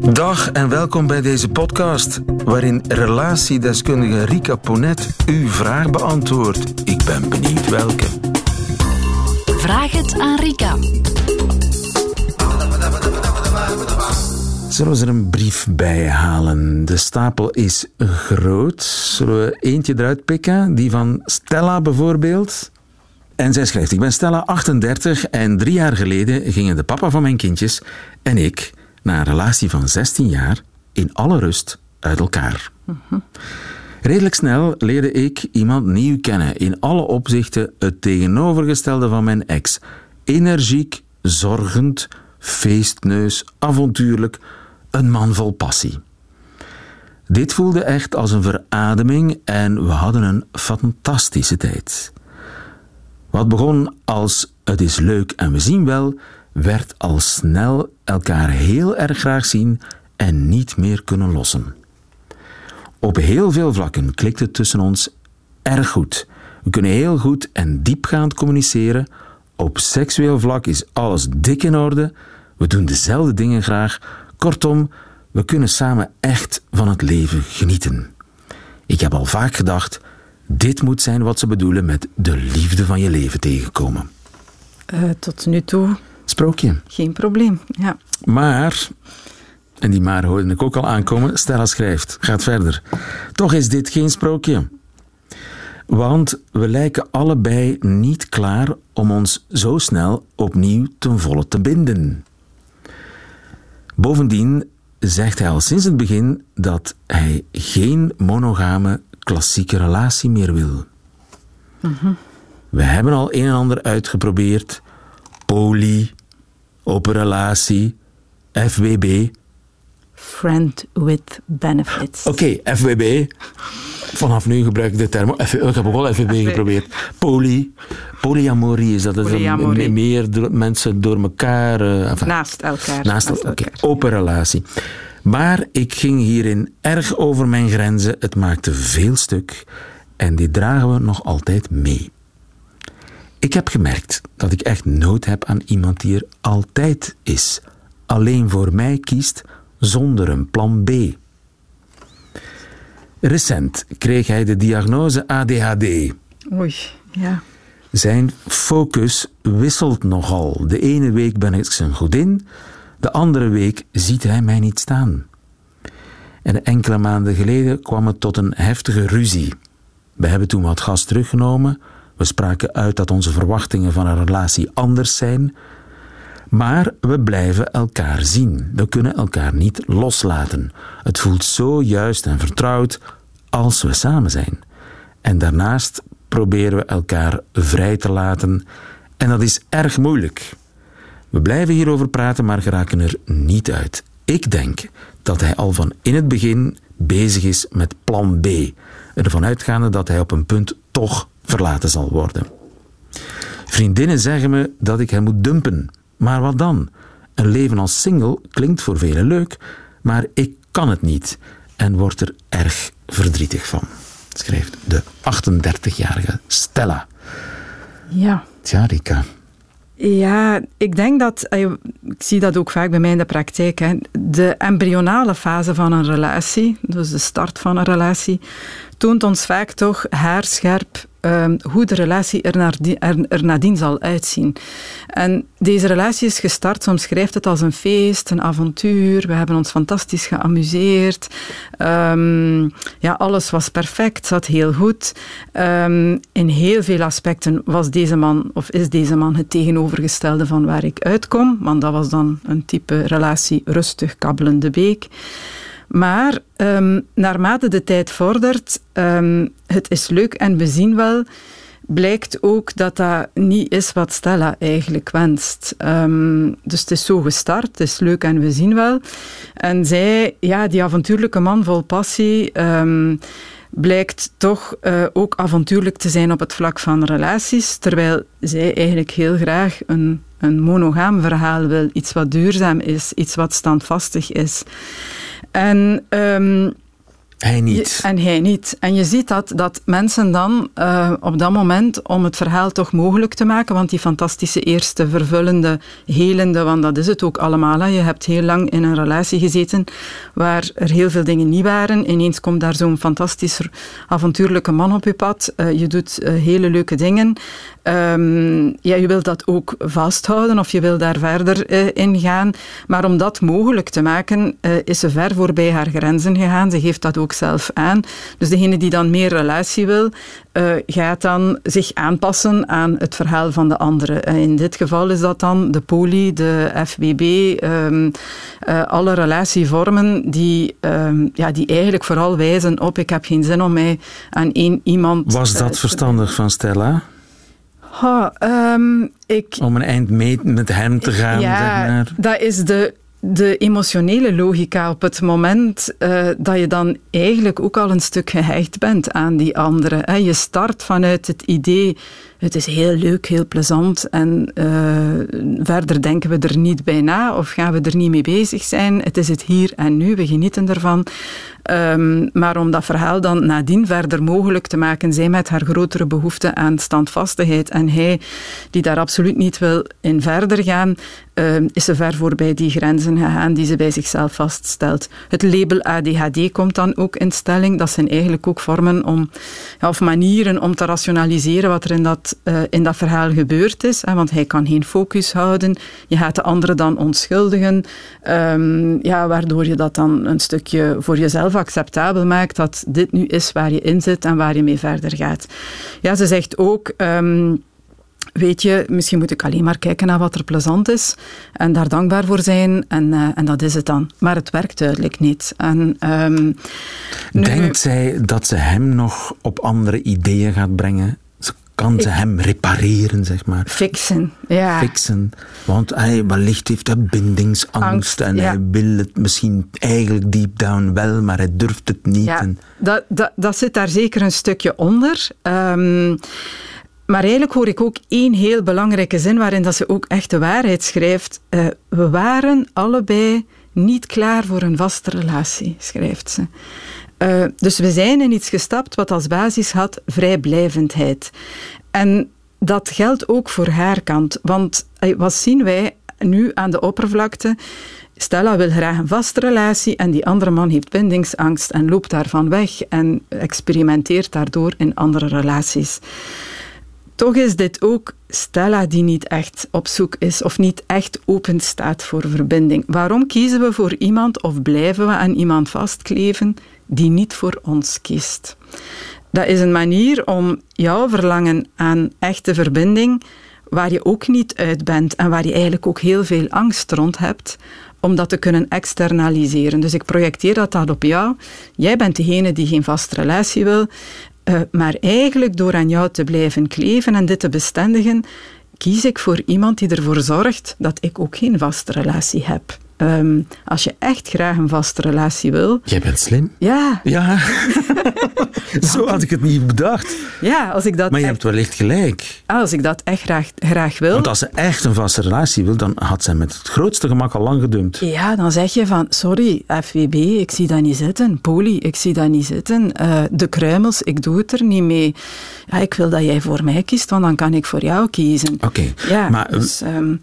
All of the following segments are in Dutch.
Dag en welkom bij deze podcast, waarin relatiedeskundige Rika Ponet uw vraag beantwoordt. Ik ben benieuwd welke. Vraag het aan Rika. Zullen we er een brief bij halen? De stapel is groot. Zullen we eentje eruit pikken? Die van Stella bijvoorbeeld. En zij schrijft: Ik ben Stella, 38 en drie jaar geleden gingen de papa van mijn kindjes en ik na een relatie van 16 jaar in alle rust uit elkaar. Redelijk snel leerde ik iemand nieuw kennen, in alle opzichten het tegenovergestelde van mijn ex. Energiek, zorgend, feestneus, avontuurlijk, een man vol passie. Dit voelde echt als een verademing en we hadden een fantastische tijd. Wat begon als het is leuk en we zien wel, werd al snel elkaar heel erg graag zien en niet meer kunnen lossen. Op heel veel vlakken klikt het tussen ons erg goed. We kunnen heel goed en diepgaand communiceren. Op seksueel vlak is alles dik in orde. We doen dezelfde dingen graag. Kortom, we kunnen samen echt van het leven genieten. Ik heb al vaak gedacht: dit moet zijn wat ze bedoelen met de liefde van je leven tegenkomen. Uh, tot nu toe Sprookje. geen probleem. Ja. Maar, en die maar hoorde ik ook al aankomen, Stella schrijft, gaat verder. Toch is dit geen sprookje. Want we lijken allebei niet klaar om ons zo snel opnieuw ten volle te binden. Bovendien zegt hij al sinds het begin dat hij geen monogame klassieke relatie meer wil. We hebben al een en ander uitgeprobeerd. Poly, open relatie, FWB. Friend with benefits. Oké, FWB. Vanaf nu gebruik ik de term. F- Ik heb ook al FWB geprobeerd. Poly. Polyamorie is dat. dat is een- meer mensen door elkaar. eh, enfin, Naast elkaar. Naast elkaar. Open relatie. Maar ik ging hierin erg over mijn grenzen. Het maakte veel stuk. En die dragen we nog altijd mee. Ik heb gemerkt dat ik echt nood heb aan iemand die er altijd is. Alleen voor mij kiest, zonder een plan B. Recent kreeg hij de diagnose ADHD. Oei, ja. Zijn focus wisselt nogal. De ene week ben ik zijn godin, de andere week ziet hij mij niet staan. En enkele maanden geleden kwam het tot een heftige ruzie. We hebben toen wat gas teruggenomen. We spraken uit dat onze verwachtingen van een relatie anders zijn. Maar we blijven elkaar zien. We kunnen elkaar niet loslaten. Het voelt zo juist en vertrouwd als we samen zijn. En daarnaast proberen we elkaar vrij te laten. En dat is erg moeilijk. We blijven hierover praten, maar geraken er niet uit. Ik denk dat hij al van in het begin bezig is met plan B. Ervan uitgaande dat hij op een punt toch verlaten zal worden. Vriendinnen zeggen me dat ik hem moet dumpen. Maar wat dan? Een leven als single klinkt voor velen leuk, maar ik kan het niet en word er erg verdrietig van. Schrijft de 38-jarige Stella. Ja. Tja, Rika. Ja, ik denk dat, eh, ik zie dat ook vaak bij mij in de praktijk, hè, de embryonale fase van een relatie, dus de start van een relatie, toont ons vaak toch haarscherp ehm, hoe de relatie er, er, er nadien zal uitzien. En deze relatie is gestart, soms schrijft het als een feest, een avontuur, we hebben ons fantastisch geamuseerd, Ehm, ja, alles was perfect, zat heel goed. Ehm, in heel veel aspecten was deze man, of is deze man, het tegenovergestelde van waar ik uitkom, want dat was dan een type relatie rustig kabbelende beek. Maar ehm, naarmate de tijd vordert, ehm, het is leuk en we zien wel, blijkt ook dat dat niet is wat Stella eigenlijk wenst. Ehm, dus het is zo gestart, het is leuk en we zien wel. En zij, ja, die avontuurlijke man vol passie, blijkt toch eh, ook avontuurlijk te zijn op het vlak van relaties, terwijl zij eigenlijk heel graag een, een monogaam verhaal wil, iets wat duurzaam is, iets wat standvastig is. En ehm, Hij niet. en hij niet. En je ziet dat, dat mensen dan uh, op dat moment, om het verhaal toch mogelijk te maken, want die fantastische eerste vervullende, helende, want dat is het ook allemaal. Hè. Je hebt heel lang in een relatie gezeten waar er heel veel dingen niet waren. Ineens komt daar zo'n fantastisch avontuurlijke man op je pad. Uh, je doet uh, hele leuke dingen. Um, ja, je wilt dat ook vasthouden of je wil daar verder in gaan. Maar om dat mogelijk te maken, is ze ver voorbij haar grenzen gegaan. Ze geeft dat ook zelf aan. Dus degene die dan meer relatie wil, uh, gaat dan zich aanpassen aan het verhaal van de andere. in dit geval is dat dan de poli, de FBB, um, alle relatievormen die, um, ja, die eigenlijk vooral wijzen op ik heb geen zin om mij aan één iemand... Was dat verstandig van Stella? Ha, um, ik, Om een eind mee met hem te gaan, ja, zeg maar. Dat is de, de emotionele logica op het moment uh, dat je dan eigenlijk ook al een stuk gehecht bent aan die andere. Je start vanuit het idee, het is heel leuk, heel plezant en uh, verder denken we er niet bij na of gaan we er niet mee bezig zijn. Het is het hier en nu, we genieten ervan. Um, maar om dat verhaal dan nadien verder mogelijk te maken, zij met haar grotere behoefte aan standvastigheid en hij die daar absoluut niet wil in verder gaan, uh, is ze ver voorbij die grenzen gegaan die ze bij zichzelf vaststelt. Het label ADHD komt dan ook in stelling. Dat zijn eigenlijk ook vormen om, of manieren om te rationaliseren wat er in dat, uh, in dat verhaal gebeurd is. Hè, want hij kan geen focus houden. Je gaat de andere dan onschuldigen. Um, ja, waardoor je dat dan een stukje voor jezelf acceptabel maakt dat dit nu is waar je in zit en waar je mee verder gaat. Ja, ze zegt ook. Um, weet je, misschien moet ik alleen maar kijken naar wat er plezant is en daar dankbaar voor zijn en, uh, en dat is het dan. Maar het werkt duidelijk niet. En, um, nu, Denkt zij dat ze hem nog op andere ideeën gaat brengen? Kan ze hem repareren, zeg maar. Fixen, ja. Fixen. Want hij wellicht heeft hij bindingsangst Angst, en ja. hij wil het misschien eigenlijk deep down wel, maar hij durft het niet. Ja, en... dat, dat, dat zit daar zeker een stukje onder. Um, maar eigenlijk hoor ik ook één heel belangrijke zin waarin dat ze ook echt de waarheid schrijft. Uh, we waren allebei niet klaar voor een vaste relatie, schrijft ze. Uh, dus we zijn in iets gestapt wat als basis had vrijblijvendheid. En dat geldt ook voor haar kant. Want uh, wat zien wij nu aan de oppervlakte? Stella wil graag een vaste relatie en die andere man heeft bindingsangst en loopt daarvan weg en experimenteert daardoor in andere relaties. Toch is dit ook Stella die niet echt op zoek is of niet echt open staat voor verbinding. Waarom kiezen we voor iemand of blijven we aan iemand vastkleven die niet voor ons kiest? Dat is een manier om jouw verlangen aan echte verbinding, waar je ook niet uit bent en waar je eigenlijk ook heel veel angst rond hebt, om dat te kunnen externaliseren. Dus ik projecteer dat, dat op jou. Jij bent degene die geen vaste relatie wil. Uh, maar eigenlijk door aan jou te blijven kleven en dit te bestendigen, kies ik voor iemand die ervoor zorgt dat ik ook geen vaste relatie heb. Um, als je echt graag een vaste relatie wil. Jij bent slim. Ja. Ja. Zo had ik het niet bedacht. Ja, als ik dat. Maar je echt, hebt wellicht gelijk. Als ik dat echt graag, graag wil. Want als ze echt een vaste relatie wil, dan had zij met het grootste gemak al lang gedumpt. Ja, dan zeg je van: sorry, FWB, ik zie dat niet zitten. Poli, ik zie dat niet zitten. Uh, de kruimels, ik doe het er niet mee. Ja, ik wil dat jij voor mij kiest, want dan kan ik voor jou kiezen. Oké. Okay. Ja, maar. Dus, um,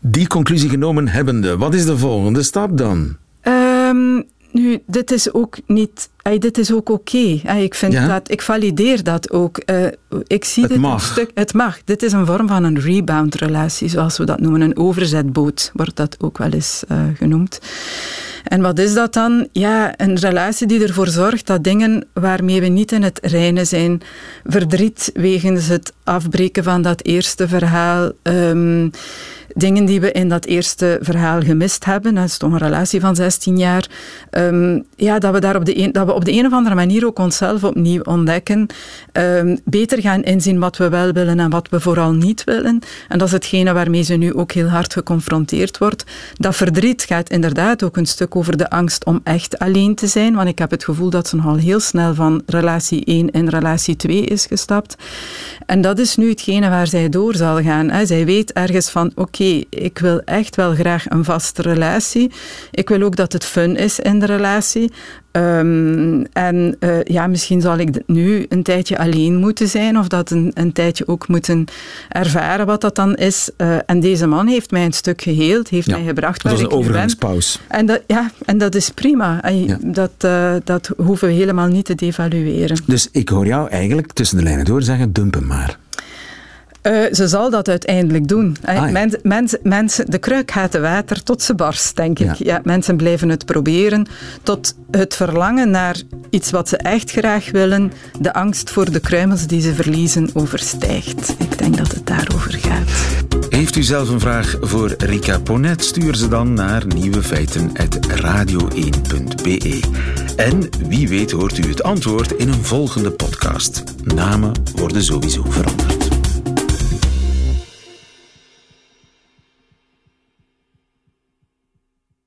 die conclusie genomen hebbende, wat is de volgende stap dan? Um, nu, dit is ook niet. Dit is ook oké. Okay. Ik vind Ja? dat. Ik valideer dat ook. Uh, ik zie Het dit mag. een stuk. Het mag. Dit is een vorm van een rebound-relatie, zoals we dat noemen. Een overzetboot wordt dat ook wel eens uh, genoemd. En wat is dat dan? Ja, een relatie die ervoor zorgt dat dingen waarmee we niet in het reinen zijn, verdriet wegens het afbreken van dat eerste verhaal, um, dingen die we in dat eerste verhaal gemist hebben, dat is toch een relatie van 16 jaar, um, ja, dat, we daar op de een, dat we op de of andere manier ook onszelf opnieuw ontdekken, um, beter gaan inzien wat we wel willen en wat we vooral niet willen. En dat is hetgene waarmee ze nu ook heel hard geconfronteerd wordt. Dat verdriet gaat inderdaad ook een stuk over de angst om echt alleen te zijn, want ik heb het gevoel dat ze nogal heel snel van relatie 1 in relatie 2 is gestapt. En dat is nu hetgene waar zij door zal gaan. Hè. Zij weet ergens van, oké, ik wil echt wel graag een vaste relatie. Ik wil ook dat het fun is in de relatie. Um, en uh, ja, misschien zal ik nu een tijdje alleen moeten zijn of dat een, een tijdje ook moeten ervaren wat dat dan is. Uh, en deze man heeft mij een stuk geheeld, heeft ja, mij gebracht waar ik een overgangspauze. En dat, ja, en dat is prima. En Ja. dat, uh, dat hoeven we helemaal niet te devalueren. Dus ik hoor jou eigenlijk tussen de lijnen door zeggen, dump hem maar. Uh, ze zal dat uiteindelijk doen. Ah, ja. Mens, de kruik gaat te water tot ze barst, denk ik. Ja. Ja. mensen blijven het proberen tot het verlangen naar iets wat ze echt graag willen, de angst voor de kruimels die ze verliezen, overstijgt. Ik denk dat het daarover gaat. Heeft u zelf een vraag voor Rika Ponet? Stuur ze dan naar nieuwefeiten.radio1.be. En wie weet hoort u het antwoord in een volgende podcast. Namen worden sowieso veranderd.